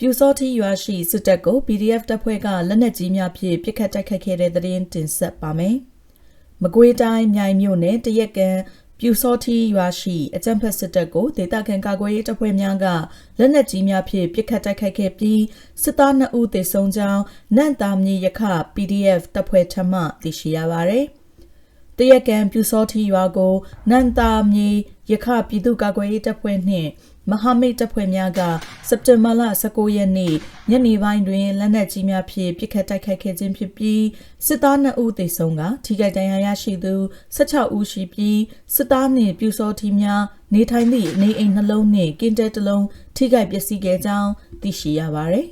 ပြူစောတိရွာရှိစစ်တပ်ကို PDF တပ်ဖွဲ့ကလက်နက်ကြီးများဖြင့်ပစ်ခတ်တိုက်ခိုက်ခဲ့တဲ့သတင်းတင်ဆက်ပါမယ်။မကွေးတိုင်းမြိုင်မြို့နယ်တရက်ကံပြူစောတိရွာရှိအကြံဖက်စစ်တပ်ကိုဒေသခံကာကွယ်ရေးတပ်ဖွဲ့များကလက်နက်ကြီးများဖြင့်ပစ်ခတ်တိုက်ခိုက်ခဲ့ပြီးစစ်သား2ဦးသေဆုံးကြောင်းနန့်တာမြေရခ PDF တပ်ဖွဲ့ထမှသိရှိရပါသည်။တရက်ကံပြူစောတိရွာကိုနန်တာမြေ ရခပြည်သူ့ကာကွယ်ရေးတပ်ဖွဲ့နှင့်မဟာမိတ်တပ်ဖွဲ့များကစက်တင်ဘာလ19ရက်နေ့ညနေပိုင်းတွင်လက်နက်ကြီးများဖြင့်ပစ်ခတ်တိုက်ခိုက်ခဲ့ခြင်းဖြစ်ပြီးစစ်သား2ဦးသေဆုံးကထိခိုက်ဒဏ်ရာရရှိသူ16ဦးရှိပြီးစစ်သားနှင့်ပြူစောထီများနေထိုင်သည့်နေအိမ်နှလုံးနှင့်ကင်းတဲတစ်လုံးထိခိုက်ပျက်စီးခဲ့ကြောင်းသိရှိရပါသည်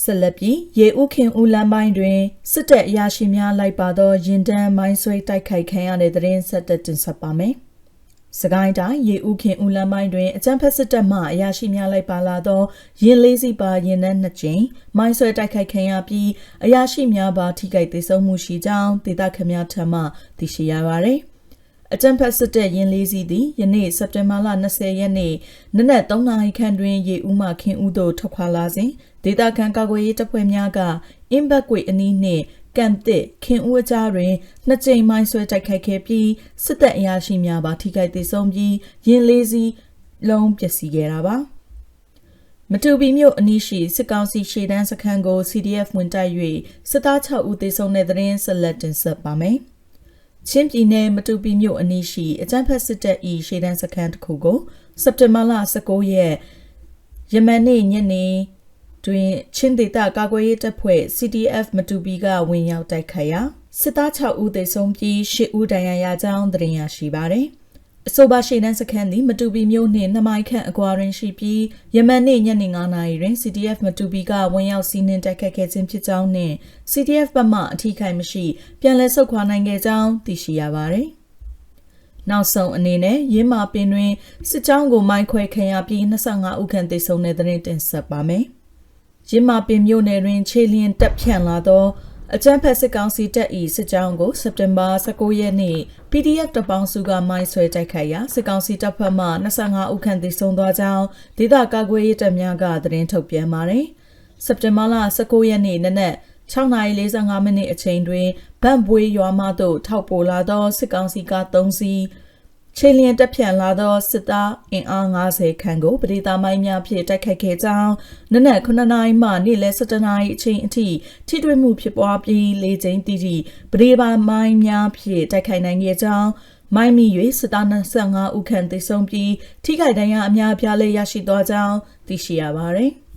ဆက်လက်ပြီးရေဥခင်ဦးလမ်းပိုင်းတွင်စစ်တပ်အရာရှိများလိုက်ပါသောရင်တန်းမိုင်းဆွဲတိုက်ခိုက်ခံရတဲ့တဲ့ရင်ဆက်တက်တင်ဆက်ပါမယ်။ စကိုင်းတိုင်းရေဦးခင်ဦးလမ်းပိုင်းတွင်အကြမ်းဖက်စစ်တပ်မှအရာရှိများလိုက်ပါလာသောရင်လေးစီပါရင်နှန်းနှစ်ကြိမ်မိုင်းဆွဲတိုက်ခိုက်ခံရပြီးအရာရှိများပါထိခိုက်ဒေဆုံးမှုရှိကြောင်းဒေသခံများထံမှသိရှိရပါသည်အကြံဖက်စစ်တပ်ရင်လေးစီးသည်ယနေ့စက်တင်ဘာလ20ရက်နေ့နနက်3နာရီခန့်တွင်ရေဦးမှခင်ဦးသို့ထွက်ခွာလာစဉ်ဒေသခံကာကွယ်ရေးတပ်ဖွဲ့များကအင်းဘက်ကွေအနီးနှင့် ကံတစ်ခင်ဦးအကြားတွင်နှစ်ကြိမ်မိုင်းဆွဲတိုက်ခိုက်ခဲ့ပြီးစစ်တပ်အရာရှိများပါထိခိုက်ဒေဆုံးပြီးရင်လေးစီးလုံးပျက်စီးခဲ့တာပါမတူပီမြို့အနီးရှိစစ်ကောင်စီရှေ့တန်းစခန်းကို CDF ဝင်တိုက်၍စစ်သား6ဦးသေဆုံးတဲ့သတင်းဆက်လက်တင်ဆက်ပါမယ်။ချင်းပြည်နယ်မတူပီမြို့အနီးရှိအကြမ်းဖက်စစ်တပ်၏ရှေ့တန်းစခန်းတစ်ခုကိုစက်တင်ဘာလ19ရက်ယမန်နေ့ညနေ တွင်ချင်းဒေသကာကွယ်ရေးတပ်ဖွဲ့ CDF မတူပီကဝင်ရောက်တိုက်ခိုက်ရာစစ်သား6ဦးသေဆုံးပြီး10ဦးဒဏ်ရာရကြောင်းသိရရှိပါသည်။အဆိုပါရှေ့တန်းစခန်းသည်မတူပီမြို့နှင့်နှမိုင်ခန့်အကွာတွင်ရှိပြီးယမန်နေ့ညနေ9နာရီတွင် CDF မတူပီကဝင်ရောက်စီးနှင်တိုက်ခတ်ခဲ့ခြင်းဖြစ်ကြောင်းနှင့် CDF ဘက်မှအထီးခိုင်မရှိပြန်လည်ဆုတ်ခွာနိုင်ခဲ့ကြောင်းသိရှိရပါသည်။နောက်ဆုံးအနေနဲ့ရင်းမာပင်တွင်စစ်ကြောင်းကိုမိုင်းခွဲခံရပြီး25ဦးခန့်သေဆုံးတဲ့တဲ့တင်ဆက်ပါမယ်။ ရင်းမာပင်မြို့နယ်တွင် ခြေလျင်တက်ဖြန့်လာသောအကြမ်းဖက်စစ်ကောင်စီတပ်၏စစ်ကြောင်းကိုစက်တင်ဘာ19ရက်နေ့ PDF တပေါင်းစုကမိုင်းဆွဲတိုက်ခိုက်ရာစစ်ကောင်စီတပ်ဖက်မှ25ဦးခန့်သေဆုံးသွားကြောင်းဒေသကာကွယ်ရေးတပ်များကသတင်းထုတ်ပြန်ပါတယ်။စက်တင်ဘာလ19ရက်နေ့နနက်6:45မိနစ်အချိန်တွင်ဗန့်ပွေးရွာမှသို့ထောက်ပို့လာသောစစ်ကောင်စီက3စီး ခြေလျင်တက်ဖြန့်လာသောစစ်သားအင်အား90ခန့်ကိုပရိသာမိုင်းများဖြင့်တိုက်ခတ်ခဲ့ကြောင်းနနက်9နာရီမှနေ့လယ်7နာရီအချိန်အထိထိတွေ့မှုဖြစ်ပွားပြီးလေးချိန်တိတိပရိသာမိုင်းများဖြင့်တိုက်ခိုက်နိုင်ခဲ့ကြောင်းမိုင်းမီ၍စစ်သား25ဦးခန့်သေဆုံးပြီးထိခိုက်ဒဏ်ရာအများအပြားလည်းရရှိသွားကြောင်းသိရှိရပါသည်။